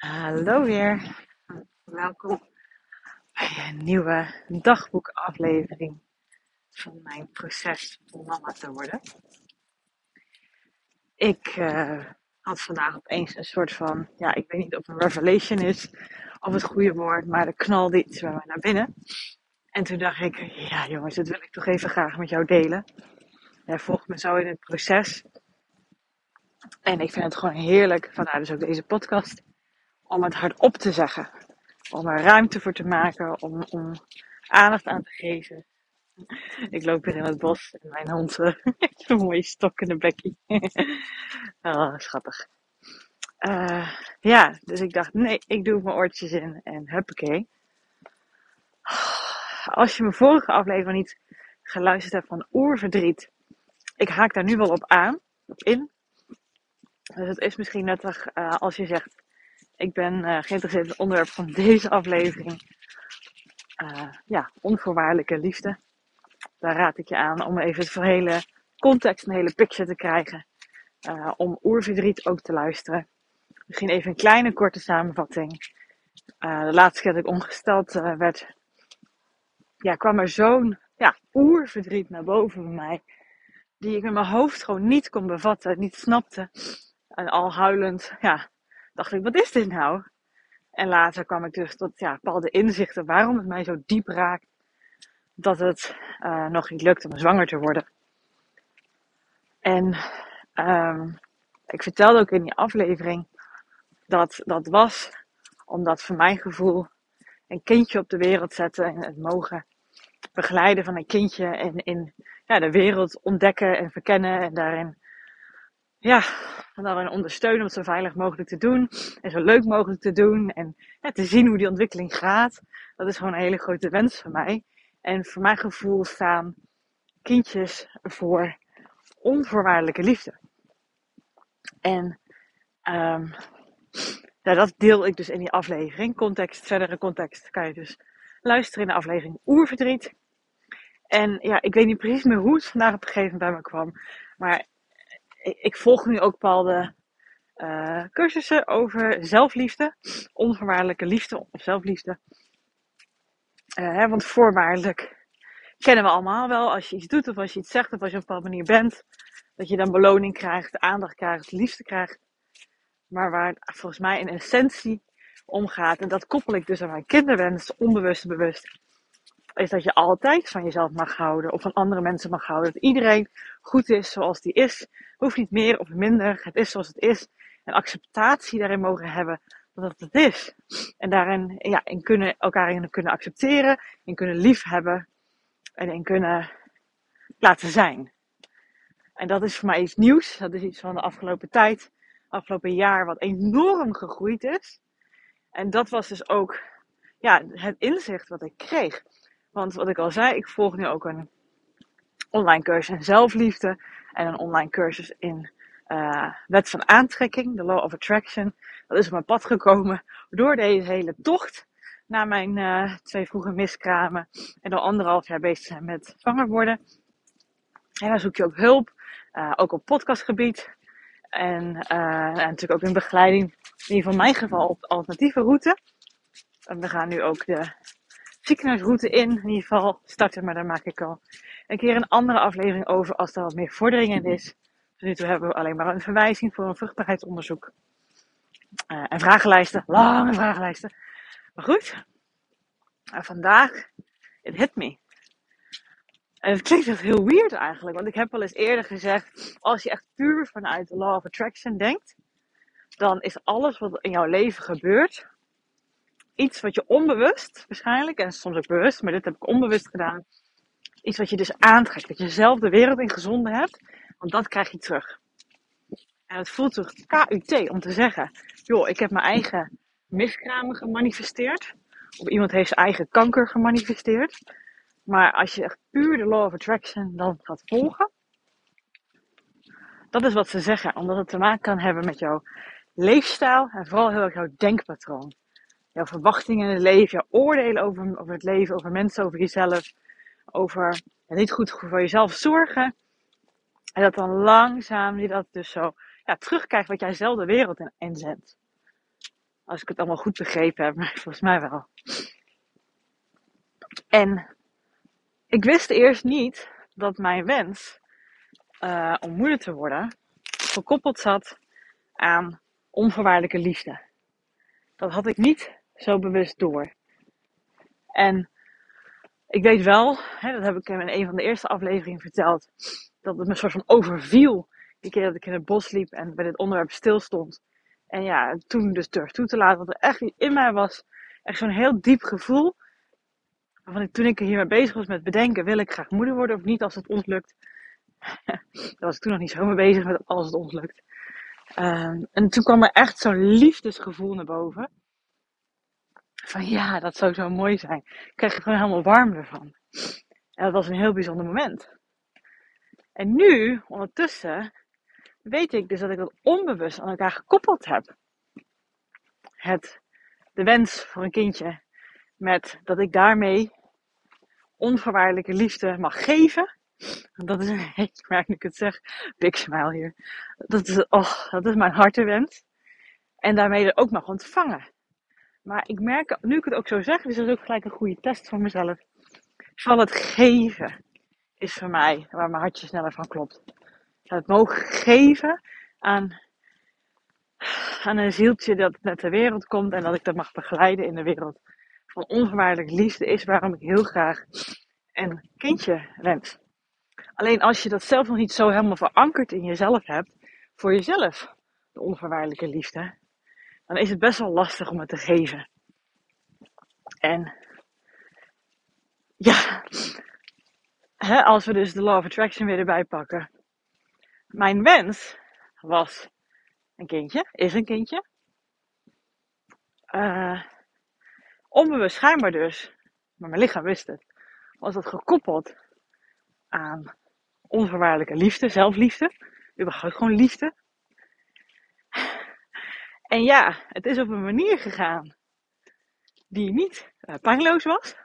Hallo weer. Welkom bij een nieuwe dagboekaflevering van mijn proces om mama te worden. Ik uh, had vandaag opeens een soort van, ja, ik weet niet of een revelation is of het goede woord, maar er knalde iets bij naar binnen. En toen dacht ik, ja jongens, dit wil ik toch even graag met jou delen. Jij volgt me zo in het proces. En ik vind het gewoon heerlijk, vandaar dus ook deze podcast om het hardop te zeggen. Om er ruimte voor te maken, om, om aandacht aan te geven. Ik loop hier in het bos en mijn hond heeft een mooie stok in de bekkie. oh, schattig. Uh, ja, dus ik dacht, nee, ik doe mijn oortjes in en huppakee. Als je mijn vorige aflevering niet geluisterd hebt van oerverdriet, ik haak daar nu wel op aan, in. Dus het is misschien nuttig uh, als je zegt, ik ben uh, geïnteresseerd in het onderwerp van deze aflevering. Uh, ja, onvoorwaardelijke liefde. Daar raad ik je aan om even het hele context, een hele picture te krijgen. Uh, om oerverdriet ook te luisteren. Misschien even een kleine korte samenvatting. de laatste keer dat ik ongesteld werd, ja, kwam er zo'n ja, oerverdriet naar boven bij mij. Die ik in mijn hoofd gewoon niet kon bevatten, niet snapte. En al huilend, ja, dacht ik, wat is dit nou? En later kwam ik dus tot ja, bepaalde inzichten waarom het mij zo diep raakt dat het uh, nog niet lukt om zwanger te worden. En um, ik vertelde ook in die aflevering dat dat was omdat voor mijn gevoel een kindje op de wereld zetten en het mogen begeleiden van een kindje en in ja, de wereld ontdekken en verkennen en daarin ja, en daarin ondersteunen om het zo veilig mogelijk te doen. En zo leuk mogelijk te doen. En ja, te zien hoe die ontwikkeling gaat. Dat is gewoon een hele grote wens van mij. En voor mijn gevoel staan kindjes voor onvoorwaardelijke liefde. En um, dat deel ik dus in die aflevering. Context, verdere context kan je dus luisteren in de aflevering Oerverdriet. En ja, ik weet niet precies meer hoe het vandaag op een gegeven moment bij me kwam. Maar ik volg nu ook bepaalde uh, cursussen over zelfliefde, onvoorwaardelijke liefde of zelfliefde. Uh, hè, want voorwaardelijk kennen we allemaal wel. Als je iets doet of als je iets zegt of als je op een bepaalde manier bent, dat je dan beloning krijgt, aandacht krijgt, liefde krijgt. Maar waar het volgens mij in essentie om gaat, en dat koppel ik dus aan mijn kinderwens, onbewust bewust, is dat je altijd van jezelf mag houden of van andere mensen mag houden. Dat iedereen goed is zoals die is. Hoeft niet meer of minder. Het is zoals het is. En acceptatie daarin mogen hebben dat het het is. En daarin ja, in kunnen, elkaar in kunnen accepteren, in kunnen liefhebben en in kunnen laten zijn. En dat is voor mij iets nieuws. Dat is iets van de afgelopen tijd, afgelopen jaar, wat enorm gegroeid is. En dat was dus ook ja, het inzicht wat ik kreeg. Want wat ik al zei, ik volg nu ook een online cursus in zelfliefde en een online cursus in uh, wet van aantrekking, de law of attraction. Dat is op mijn pad gekomen door deze hele tocht na mijn uh, twee vroege miskramen en door anderhalf jaar bezig zijn met zwanger worden. En dan zoek je ook hulp, uh, ook op podcastgebied. En, en natuurlijk ook in begeleiding, in ieder geval mijn geval, op alternatieve route. En we gaan nu ook de ziekenhuisroute in. In ieder geval starten, maar daar maak ik al een keer een andere aflevering over als er wat meer vordering in is. Tot nu hebben we alleen maar een verwijzing voor een vruchtbaarheidsonderzoek. Uh, en vragenlijsten, lange vragenlijsten. Maar goed, uh, vandaag, it hit me. En het klinkt echt heel weird eigenlijk, want ik heb al eens eerder gezegd, als je echt puur vanuit de law of attraction denkt, dan is alles wat in jouw leven gebeurt, iets wat je onbewust waarschijnlijk, en soms ook bewust, maar dit heb ik onbewust gedaan, iets wat je dus aantrekt, dat je zelf de wereld in gezonden hebt, want dat krijg je terug. En het voelt toch KUT om te zeggen, joh, ik heb mijn eigen miskramen gemanifesteerd, of iemand heeft zijn eigen kanker gemanifesteerd. Maar als je echt puur de law of attraction dan gaat volgen, dat is wat ze zeggen, omdat het te maken kan hebben met jouw leefstijl en vooral heel erg jouw denkpatroon jouw verwachtingen in het leven, jouw oordelen over, over het leven, over mensen, over jezelf, over niet goed voor jezelf zorgen. En dat dan langzaam je dat dus zo ja, terugkrijgt wat jij zelf de wereld in inzendt. Als ik het allemaal goed begrepen heb, maar volgens mij wel. En ik wist eerst niet dat mijn wens uh, om moeder te worden gekoppeld zat aan onvoorwaardelijke liefde. Dat had ik niet zo bewust door. En ik weet wel, hè, dat heb ik in een van de eerste afleveringen verteld, dat het me soort van overviel. Die keer dat ik in het bos liep en bij dit onderwerp stilstond. En ja, toen dus durf toe te laten, wat er echt in mij was, echt zo'n heel diep gevoel. Toen ik hiermee bezig was met bedenken, wil ik graag moeder worden of niet als het ons lukt. Daar was ik toen nog niet zo mee bezig met als het ons lukt. Um, en toen kwam er echt zo'n liefdesgevoel naar boven. Van ja, dat zou zo mooi zijn. Kreeg er gewoon helemaal warm ervan. En dat was een heel bijzonder moment. En nu, ondertussen, weet ik dus dat ik dat onbewust aan elkaar gekoppeld heb. Het, de wens voor een kindje met dat ik daarmee onvoorwaardelijke liefde mag geven. Dat is een, ik merk nu ik het zeg, big smile hier. Dat is, oh, dat is mijn hartewens. En daarmee er ook mag ontvangen. Maar ik merk, nu ik het ook zo zeg, is dat ook gelijk een goede test voor mezelf. Van het geven is voor mij waar mijn hartje sneller van klopt. Het mogen geven aan, aan een zieltje dat net ter wereld komt en dat ik dat mag begeleiden in de wereld van onvoorwaardelijke liefde is waarom ik heel graag een kindje wens. Alleen als je dat zelf nog niet zo helemaal verankerd in jezelf hebt, voor jezelf, de onvoorwaardelijke liefde, dan is het best wel lastig om het te geven. En ja, hè, als we dus de Law of Attraction weer erbij pakken. Mijn wens was een kindje, is een kindje. Uh, onbewust schijnbaar dus, maar mijn lichaam wist het, was dat gekoppeld aan onvoorwaardelijke liefde, zelfliefde, überhaupt gewoon liefde. En ja, het is op een manier gegaan die niet pijnloos was.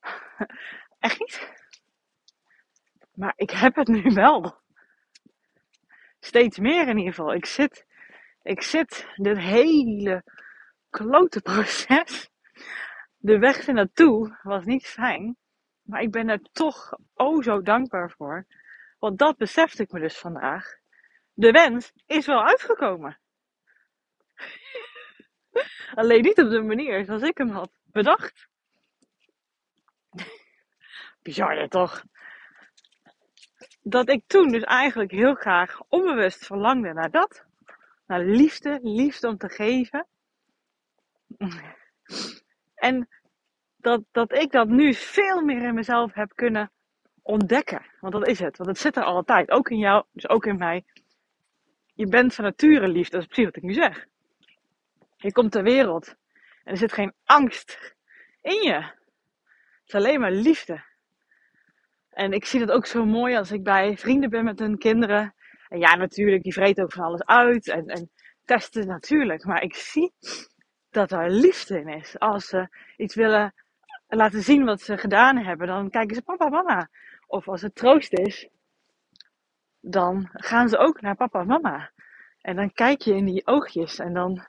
Echt niet. Maar ik heb het nu wel. Steeds meer in ieder geval. Ik zit, ik zit dit hele klote proces. De weg ernaartoe was niet fijn. Maar ik ben er toch oh zo dankbaar voor. Want dat besefte ik me dus vandaag. De wens is wel uitgekomen. Alleen niet op de manier zoals ik hem had bedacht. Bizar toch? Dat ik toen dus eigenlijk heel graag onbewust verlangde naar dat. Naar liefde, liefde om te geven. En dat, dat ik dat nu veel meer in mezelf heb kunnen ontdekken. Want dat is het. Want het zit er altijd. Ook in jou, dus ook in mij. Je bent van nature lief. Dat is precies wat ik nu zeg. Je komt ter wereld. En er zit geen angst in je. Het is alleen maar liefde. En ik zie dat ook zo mooi als ik bij vrienden ben met hun kinderen. En ja, natuurlijk, die vreten ook van alles uit. En, en testen natuurlijk. Maar ik zie dat er liefde in is. Als ze iets willen laten zien wat ze gedaan hebben, dan kijken ze papa, mama. Of als het troost is, dan gaan ze ook naar papa mama. En dan kijk je in die oogjes en dan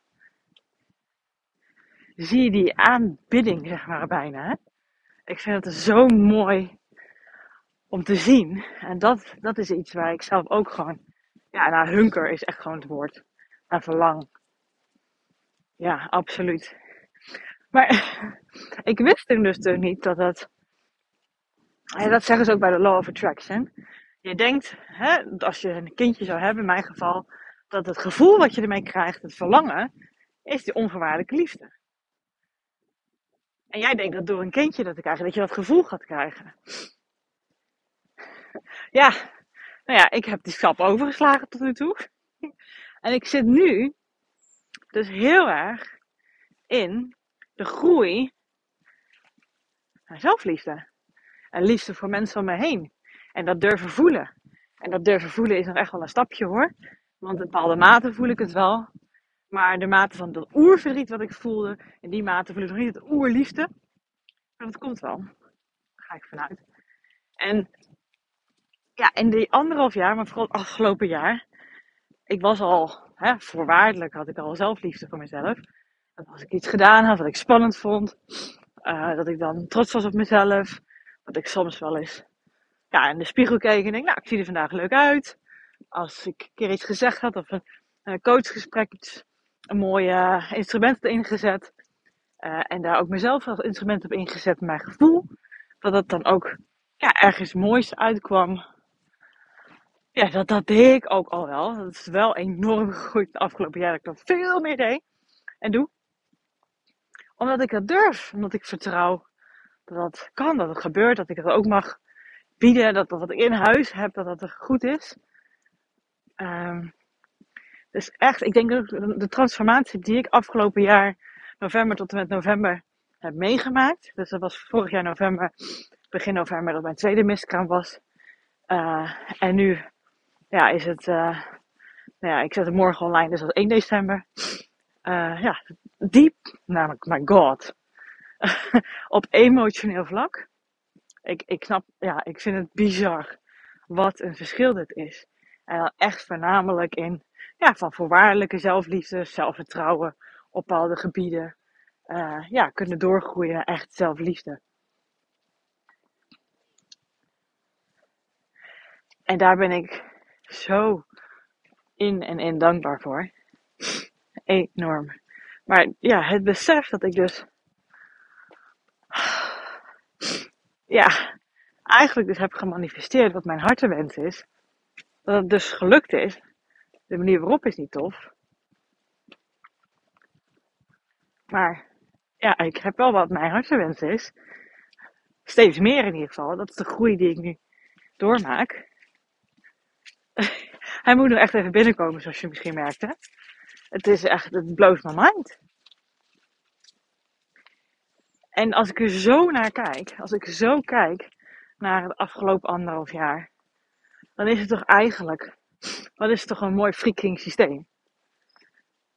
zie je die aanbidding, zeg maar, bijna. Ik vind het zo mooi om te zien. En dat, dat is iets waar ik zelf ook gewoon, ja, naar hunker is echt gewoon het woord. Naar verlang. Ja, absoluut. Maar ik wist toen dus toen niet dat dat, dat zeggen ze ook bij de Law of Attraction. Je denkt, hè, als je een kindje zou hebben, in mijn geval, dat het gevoel wat je ermee krijgt, het verlangen, is die onvoorwaardelijke liefde. En jij denkt dat door een kindje dat te krijgen, dat je dat gevoel gaat krijgen. Ja, nou ja, ik heb die stap overgeslagen tot nu toe. En ik zit nu dus heel erg in de groei naar zelfliefde. En liefde voor mensen om me heen. En dat durven voelen. En dat durven voelen is nog echt wel een stapje hoor. Want in bepaalde mate voel ik het wel. Maar de mate van dat oerverdriet wat ik voelde, in die mate voel ik nog niet het oerliefde. Maar dat komt wel. Daar ga ik vanuit. En ja, in die anderhalf jaar, maar vooral het afgelopen jaar, ik was al, hè, voorwaardelijk had ik al zelfliefde voor mezelf. Dat als ik iets gedaan had wat ik spannend vond, uh, dat ik dan trots was op mezelf. Dat ik soms wel eens ja, in de spiegel keek en denk, nou, ik zie er vandaag leuk uit. Als ik een keer iets gezegd had of een, een coachgesprek, iets, een mooi uh, instrument had ingezet. Uh, en daar ook mezelf als instrument op ingezet, mijn gevoel. Dat het dan ook ja, ergens moois uitkwam. Ja, dat, dat deed ik ook al wel. Dat is wel enorm gegroeid de afgelopen jaar. Dat ik dat veel meer deed en doe. Omdat ik dat durf. Omdat ik vertrouw dat dat kan, dat het gebeurt. Dat ik het ook mag bieden. Dat, dat wat ik in huis heb, dat dat goed is. Um, dus echt, ik denk dat de transformatie die ik afgelopen jaar, november tot en met november, heb meegemaakt. Dus dat was vorig jaar november, begin november, dat mijn tweede miskraam was. Uh, en nu ja, is het, uh, nou ja, ik zet het morgen online, dus dat is 1 december. Uh, ja, diep, namelijk, my god, op emotioneel vlak. Ik, ik snap, ja, ik vind het bizar wat een verschil dit is. En dan echt voornamelijk in, ja, van voorwaardelijke zelfliefde, zelfvertrouwen op bepaalde gebieden. Uh, ja, kunnen doorgroeien echt zelfliefde. En daar ben ik zo in en in dankbaar voor. Enorm. Maar ja, het besef dat ik dus. Ja, eigenlijk dus heb gemanifesteerd wat mijn hartenwens is. Dat het dus gelukt is. De manier waarop is niet tof. Maar ja, ik heb wel wat mijn hartenwens is. Steeds meer in ieder geval. Dat is de groei die ik nu doormaak. Hij moet nog echt even binnenkomen, zoals je misschien merkte. Het is echt, het blows mind. En als ik er zo naar kijk, als ik zo kijk naar het afgelopen anderhalf jaar, dan is het toch eigenlijk, wat is toch een mooi freaking systeem.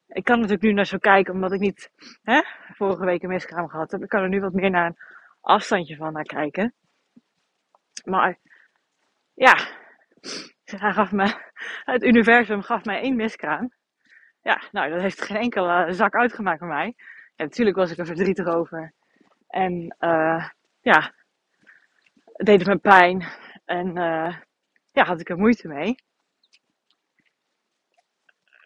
Ik kan natuurlijk nu naar zo kijken, omdat ik niet hè, vorige week een miskraam gehad heb. Ik kan er nu wat meer naar een afstandje van naar kijken. Maar ja, hij gaf me, het universum gaf mij één miskraam. Ja, nou, dat heeft geen enkele zak uitgemaakt voor mij. Natuurlijk was ik er verdrietig over. En uh, ja, het deed me pijn. En uh, ja, had ik er moeite mee.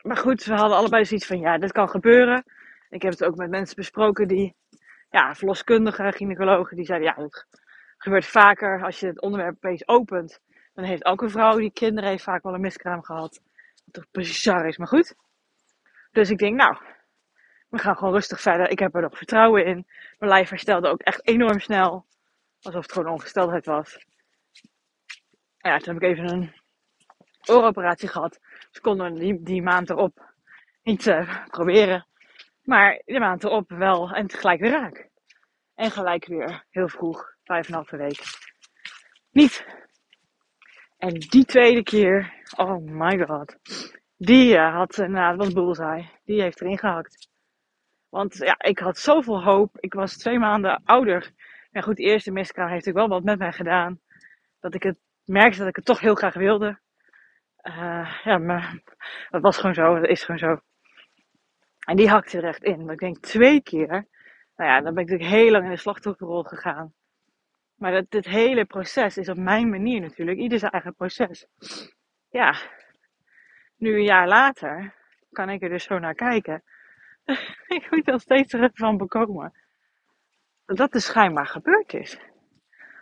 Maar goed, we hadden allebei zoiets van, ja, dit kan gebeuren. Ik heb het ook met mensen besproken die, ja, verloskundigen, gynaecologen, die zeiden, ja, het gebeurt vaker als je het onderwerp opeens opent. Dan heeft elke vrouw die kinderen heeft vaak wel een miskraam gehad. Wat toch bizar is, maar goed. Dus ik denk, nou, we gaan gewoon rustig verder. Ik heb er nog vertrouwen in. Mijn lijf herstelde ook echt enorm snel. Alsof het gewoon ongesteldheid was. Ja, toen heb ik even een ooroperatie gehad. Dus konden die, maand erop niet uh, proberen. Maar de maand erop wel en gelijk weer raak. En gelijk weer heel vroeg, vijf en een halve week. Niet. En die tweede keer, oh my god. Die uh, had, dat was bullseye. Die heeft erin gehakt. Want ja, ik had zoveel hoop. Ik was twee maanden ouder. En goed, de eerste miskraam heeft natuurlijk wel wat met mij gedaan. Dat ik het merkte dat ik het toch heel graag wilde. Uh, ja, maar dat was gewoon zo. Dat is gewoon zo. En die hakte er echt in. Maar ik denk twee keer. Nou ja, dan ben ik natuurlijk heel lang in de slachtofferrol gegaan. Maar dat, dit hele proces is op mijn manier natuurlijk. Ieder zijn eigen proces. Ja, nu een jaar later kan ik er dus zo naar kijken. ik moet er steeds terug van bekomen. Dat dat dus schijnbaar gebeurd is.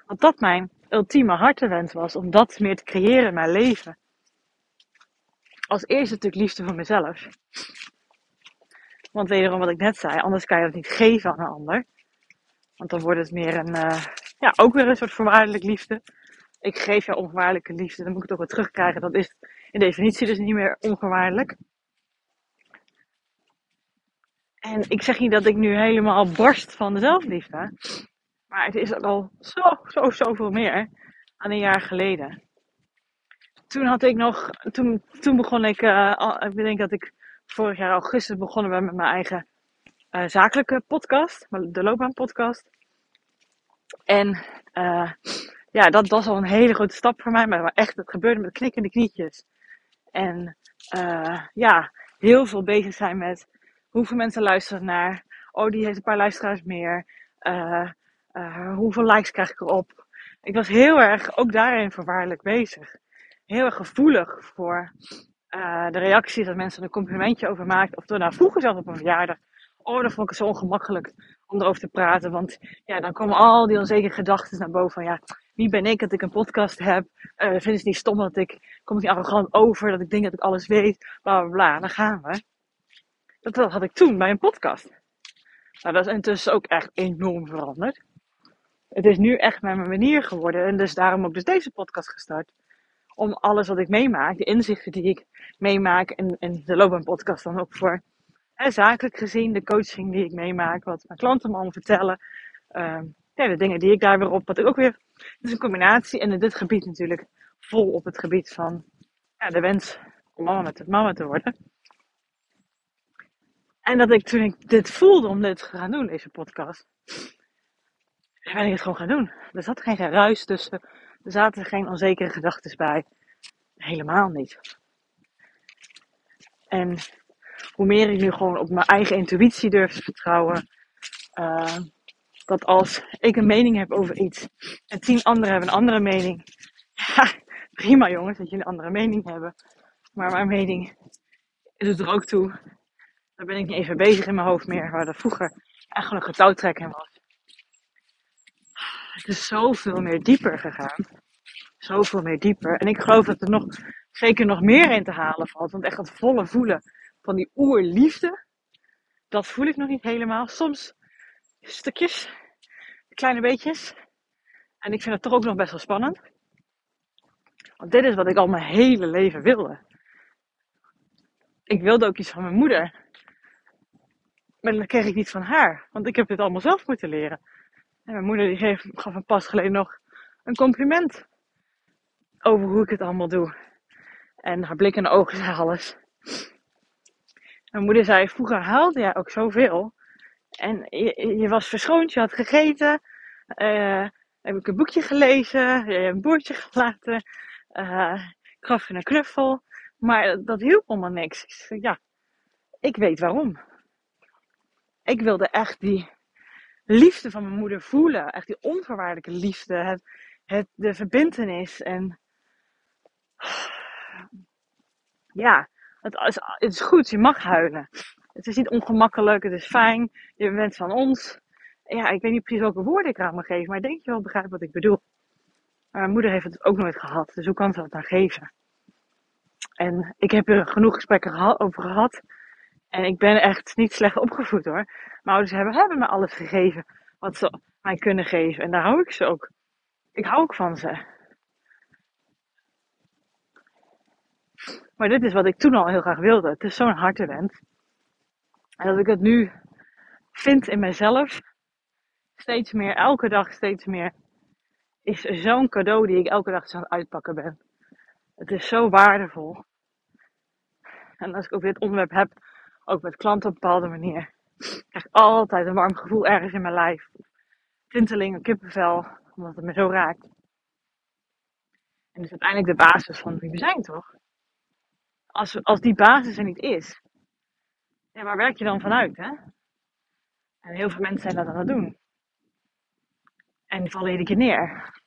Want dat mijn ultieme hartenwens was om dat meer te creëren in mijn leven. Als eerste natuurlijk liefde voor mezelf. Want wederom wat ik net zei, anders kan je dat niet geven aan een ander. Want dan wordt het meer een, uh, ja, ook weer een soort voorwaardelijk liefde. Ik geef jou onvoorwaardelijke liefde, dan moet ik het ook weer terugkrijgen. Dat is in definitie dus niet meer onvoorwaardelijk. En ik zeg niet dat ik nu helemaal barst van de zelfliefde. Maar het is al zo, zo, zoveel meer dan een jaar geleden. Toen had ik nog, toen, toen begon ik, uh, ik denk dat ik vorig jaar augustus begonnen ben met mijn eigen uh, zakelijke podcast, de loopbaanpodcast. En uh, ja, dat was al een hele grote stap voor mij, maar echt, het gebeurde met knikkende knietjes. En ja, heel veel bezig zijn met hoeveel mensen luisteren naar, oh, die heeft een paar luisteraars meer. Hoeveel likes krijg ik erop? Ik was heel erg, ook daarin verwaarlijk bezig. Heel erg gevoelig voor uh, de reacties dat mensen een complimentje over maakten. Of er nou vroeger zelfs op een verjaardag. Oh, dan vond ik zo ongemakkelijk om erover te praten. Want ja, dan komen al die onzekere gedachten naar boven. Van ja, wie ben ik dat ik een podcast heb? Uh, vinden ze het niet stom dat ik, komt niet arrogant over, dat ik denk dat ik alles weet? Bla bla bla, dan gaan we. Dat, dat had ik toen bij een podcast. Nou, dat is intussen ook echt enorm veranderd. Het is nu echt mijn manier geworden. En dus daarom ook dus deze podcast gestart. Om alles wat ik meemaak, de inzichten die ik meemaak. En, en de loopbaanpodcast dan ook voor hè, zakelijk gezien, de coaching die ik meemaak. Wat mijn klanten me allemaal vertellen. Uh, ja, de dingen die ik daar weer op. Wat ik ook weer. Het is een combinatie. En in dit gebied natuurlijk vol op het gebied van ja, de wens om mama te, mama te worden. En dat ik toen ik dit voelde om dit te gaan doen, deze podcast, ben ik het gewoon gaan doen. Er zat geen geruis tussen. Er zaten geen onzekere gedachten bij. Helemaal niet. En hoe meer ik nu gewoon op mijn eigen intuïtie durf te vertrouwen. Uh, dat als ik een mening heb over iets en tien anderen hebben een andere mening. Prima jongens dat jullie een andere mening hebben. Maar mijn mening is er ook toe. Daar ben ik niet even bezig in mijn hoofd meer. Waar dat vroeger gewoon een getouwtrekken was. Het is zoveel meer dieper gegaan. Zoveel meer dieper. En ik geloof dat er nog zeker nog meer in te halen valt. Want echt het volle voelen van die oerliefde. Dat voel ik nog niet helemaal. Soms stukjes, kleine beetjes. En ik vind het toch ook nog best wel spannend. Want dit is wat ik al mijn hele leven wilde. Ik wilde ook iets van mijn moeder. Maar dat kreeg ik niet van haar. Want ik heb dit allemaal zelf moeten leren. En mijn moeder die gaf me pas geleden nog een compliment. Over hoe ik het allemaal doe. En haar blik de ogen zei alles. Mijn moeder zei, vroeger haalde jij ook zoveel. En je, je was verschoond, je had gegeten. Uh, heb ik een boekje gelezen. Een boordje gelaten. Uh, gaf je een knuffel. Maar dat hielp allemaal niks. ja, ik weet waarom. Ik wilde echt die liefde van mijn moeder voelen. Echt die onvoorwaardelijke liefde. Het, het, de verbindenis. En ja, het is, het is goed. Je mag huilen. Het is niet ongemakkelijk. Het is fijn. Je bent van ons. Ja, ik weet niet precies welke woorden ik eraan mag geven. Maar ik denk je wel begrijpt wat ik bedoel. Maar mijn moeder heeft het ook nooit gehad. Dus hoe kan ze dat dan geven? En ik heb er genoeg gesprekken over gehad. En ik ben echt niet slecht opgevoed hoor. Mijn ouders hebben, hebben me alles gegeven wat ze mij kunnen geven. En daar hou ik ze ook. Ik hou ook van ze. Maar dit is wat ik toen al heel graag wilde. Het is zo'n hartewens. En dat ik het nu vind in mezelf. Steeds meer, elke dag steeds meer. Is zo'n cadeau die ik elke dag het uitpakken ben. Het is zo waardevol. En als ik over dit onderwerp heb, ook met klanten op een bepaalde manier, krijg ik altijd een warm gevoel ergens in mijn lijf. Tinteling, kippenvel, omdat het me zo raakt. En dat is uiteindelijk de basis van wie we zijn, toch? Als, als die basis er niet is, waar werk je dan vanuit, hè? En heel veel mensen zijn dat aan het doen. En die vallen iedere keer neer.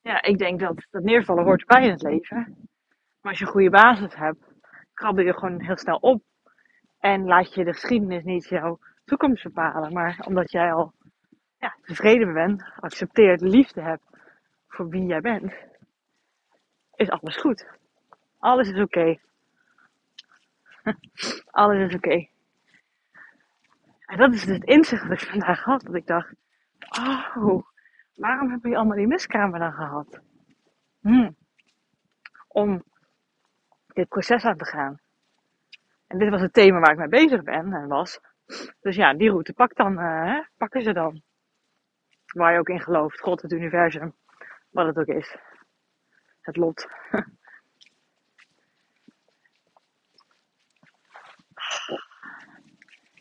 Ja, ik denk dat dat neervallen hoort bij in het leven. Maar als je een goede basis hebt, krabbel je gewoon heel snel op. En laat je de geschiedenis niet jouw toekomst bepalen. Maar omdat jij al ja, tevreden bent, accepteert, liefde hebt voor wie jij bent, is alles goed. Alles is oké. alles is oké. En dat is dus het inzicht dat ik vandaag had. Dat ik dacht, oh, waarom heb je allemaal die miskamer dan gehad? Hmm. Om dit proces aan te gaan. En dit was het thema waar ik mee bezig ben en was. Dus ja, die route pak dan, uh, pakken ze dan. Waar je ook in gelooft. God, het universum. Wat het ook is. Het lot.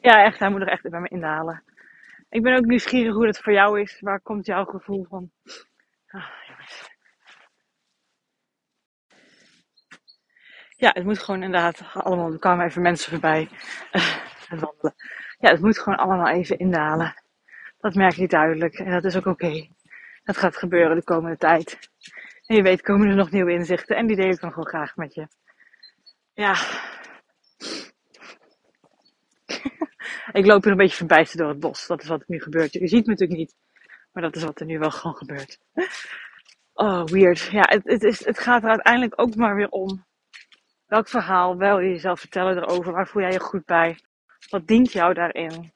ja, echt, hij moet er echt bij me inhalen. Ik ben ook nieuwsgierig hoe het voor jou is. Waar komt jouw gevoel van? Ah, ja, het moet gewoon inderdaad allemaal. Er kwamen even mensen voorbij. Uh, wandelen. ja, het moet gewoon allemaal even indalen. Dat merk ik duidelijk en dat is ook oké. Dat gaat gebeuren de komende tijd. En je weet, komen er nog nieuwe inzichten en die deel ik dan gewoon graag met je. Ja. ik loop hier een beetje verbijsterd door het bos. Dat is wat er nu gebeurt. Je ziet me natuurlijk niet. Maar dat is wat er nu wel gewoon gebeurt. Oh, weird. Ja, het, het, het gaat er uiteindelijk ook maar weer om. Welk verhaal wil je jezelf vertellen erover? Waar voel jij je goed bij? Wat dient jou daarin?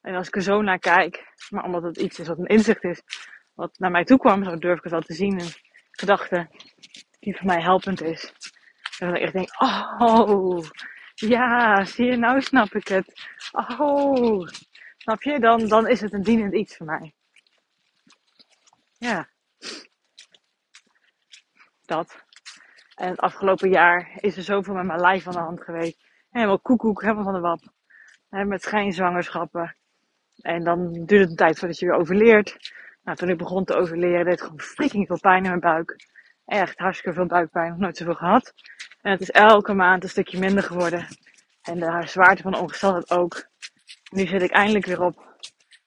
En als ik er zo naar kijk, maar omdat het iets is wat een inzicht is, wat naar mij toe kwam, zo durf ik het wel te zien. Een gedachte die voor mij helpend is. En ik echt denk, oh, ja, zie je, nou snap ik het. Oh, snap je? Dan, dan is het een dienend iets voor mij. Ja. Dat. En het afgelopen jaar is er zoveel met mijn lijf aan de hand geweest. Helemaal koekoek, helemaal van de wap. Met schijnzwangerschappen. En dan duurt het een tijd voordat je weer overleert. Nou, toen ik begon te overleren, deed het gewoon freaking veel pijn in mijn buik. Echt hartstikke veel buikpijn, nog nooit zoveel gehad. En het is elke maand een stukje minder geworden. En de zwaarte van de ongesteldheid ook. Nu zit ik eindelijk weer op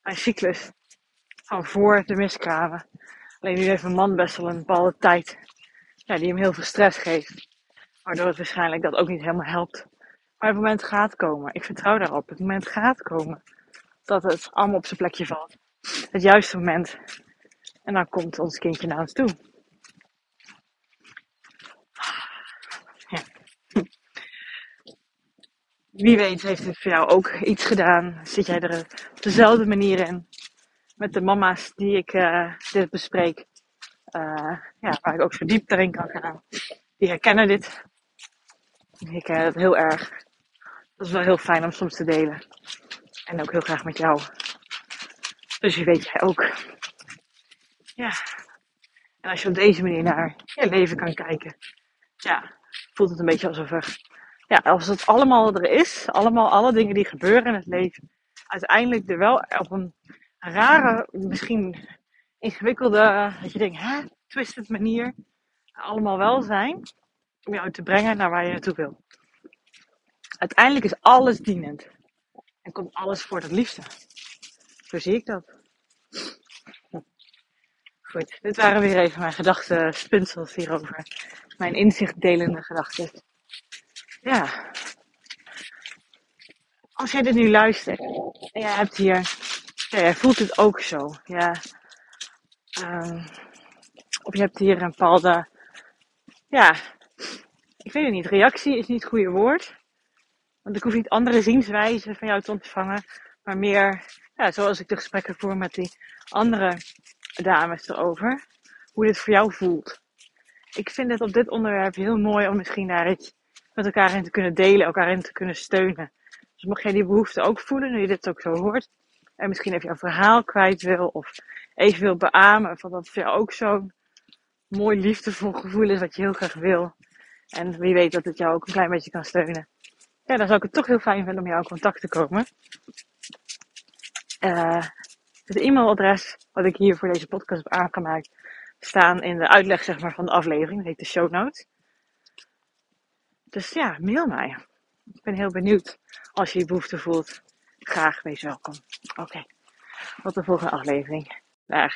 mijn cyclus van voor de miskramen. Alleen nu heeft een man best wel een bepaalde tijd ja, die hem heel veel stress geeft. Waardoor het waarschijnlijk dat ook niet helemaal helpt. Maar het moment gaat komen. Ik vertrouw daarop. Het moment gaat komen dat het allemaal op zijn plekje valt. Het juiste moment. En dan komt ons kindje naar ons toe. Wie weet heeft het voor jou ook iets gedaan. Zit jij er op dezelfde manier in. Met de mama's die ik uh, dit bespreek. Uh, ja, waar ik ook zo diep erin kan gaan. Die herkennen dit. Ik herken het heel erg. Dat is wel heel fijn om soms te delen. En ook heel graag met jou. Dus je weet jij ook. Ja. En als je op deze manier naar je leven kan kijken. Ja, voelt het een beetje alsof er... Ja, als het allemaal er is. Allemaal alle dingen die gebeuren in het leven. Uiteindelijk er wel op een rare, misschien ingewikkelde... Dat je denkt, hè? Twisted manier. Allemaal wel zijn. Om jou te brengen naar waar je naartoe wil. Uiteindelijk is alles dienend. En komt alles voor het liefste. Zo zie ik dat. Goed, dit waren weer even mijn gedachten spinsels hierover. Mijn inzichtdelende gedachten. Ja. Als jij dit nu luistert en jij hebt hier, jij voelt het ook zo. Ja. Um, of je hebt hier een bepaalde, ja, ik weet het niet, reactie is niet het goede woord. Want ik hoef niet andere zienswijzen van jou te ontvangen, maar meer, ja, zoals ik de gesprekken voer met die andere dames erover, hoe dit voor jou voelt. Ik vind het op dit onderwerp heel mooi om misschien daar iets met elkaar in te kunnen delen, elkaar in te kunnen steunen. Dus mocht jij die behoefte ook voelen, nu je dit ook zo hoort, en misschien even jouw verhaal kwijt wil, of even wil beamen van dat het ook zo'n mooi liefdevol gevoel is wat je heel graag wil. En wie weet dat het jou ook een klein beetje kan steunen ja, dan zou ik het toch heel fijn vinden om jou in contact te komen. Uh, het e-mailadres wat ik hier voor deze podcast heb aangemaakt, staan in de uitleg zeg maar, van de aflevering. Dat heet de show notes. Dus ja, mail mij. Ik ben heel benieuwd als je je behoefte voelt. Graag, wees welkom. Oké, tot de volgende aflevering. Dag.